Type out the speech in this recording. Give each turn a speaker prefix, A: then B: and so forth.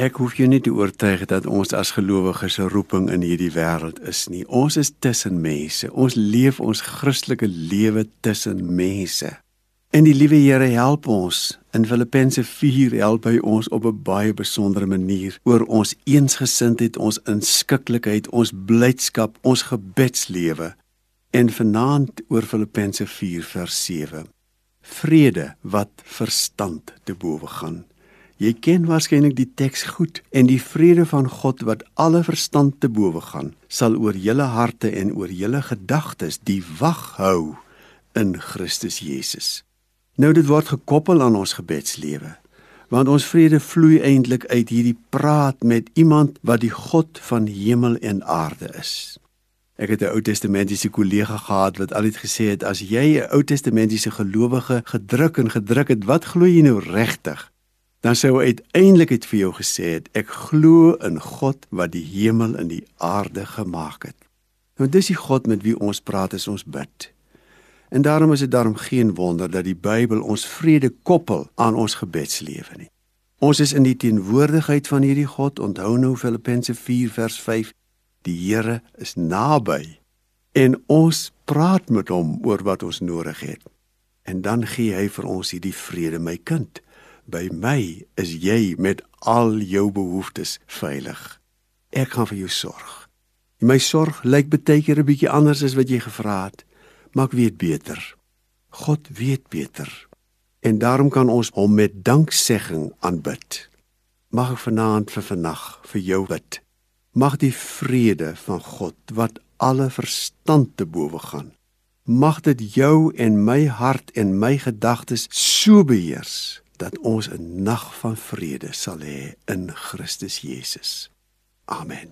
A: Ek hoef jou nie te oortuig dat ons as gelowiges 'n roeping in hierdie wêreld is nie. Ons is tussen mense. Ons leef ons Christelike lewe tussen mense. En die liewe Here help ons. In Filippense 4 help hy ons op 'n baie besondere manier oor ons eensgesindheid, ons inskikkelikheid, ons blydskap, ons gebedslewe. En vanaand oor Filippense 4 vers 7. Vrede wat verstand te bowe gaan. Jy ken waarskynlik die teks goed en die vrede van God wat alle verstand te bowe gaan, sal oor julle harte en oor julle gedagtes die wag hou in Christus Jesus. Nou dit word gekoppel aan ons gebedslewe, want ons vrede vloei eintlik uit hierdie praat met iemand wat die God van hemel en aarde is. Ek het 'n Ou Testamentiese kollega gehad wat altyd gesê het as jy 'n Ou Testamentiese gelowige gedruk en gedruk het, wat glo jy nou regtig? Dan sou hy uiteindelik het vir jou gesê het ek glo in God wat die hemel en die aarde gemaak het. Nou dis die God met wie ons praat as ons bid. En daarom is dit daarom geen wonder dat die Bybel ons vrede koppel aan ons gebedslewe nie. Ons is in die teenwoordigheid van hierdie God. Onthou nou Filippense 4 vers 5. Die Here is naby en ons praat met hom oor wat ons nodig het. En dan gee hy vir ons hierdie vrede, my kind. By my is jy met al jou behoeftes veilig. Ek gaan vir jou sorg. My sorg lyk baie keer 'n bietjie anders as wat jy gevra het, maar ek weet beter. God weet beter. En daarom kan ons hom met danksegging aanbid. Mag ek vanaand vir vannag vir jou bid. Mag die vrede van God wat alle verstand te bowe gaan, mag dit jou en my hart en my gedagtes so beheers dat ons 'n nag van vrede sal hê in Christus Jesus. Amen.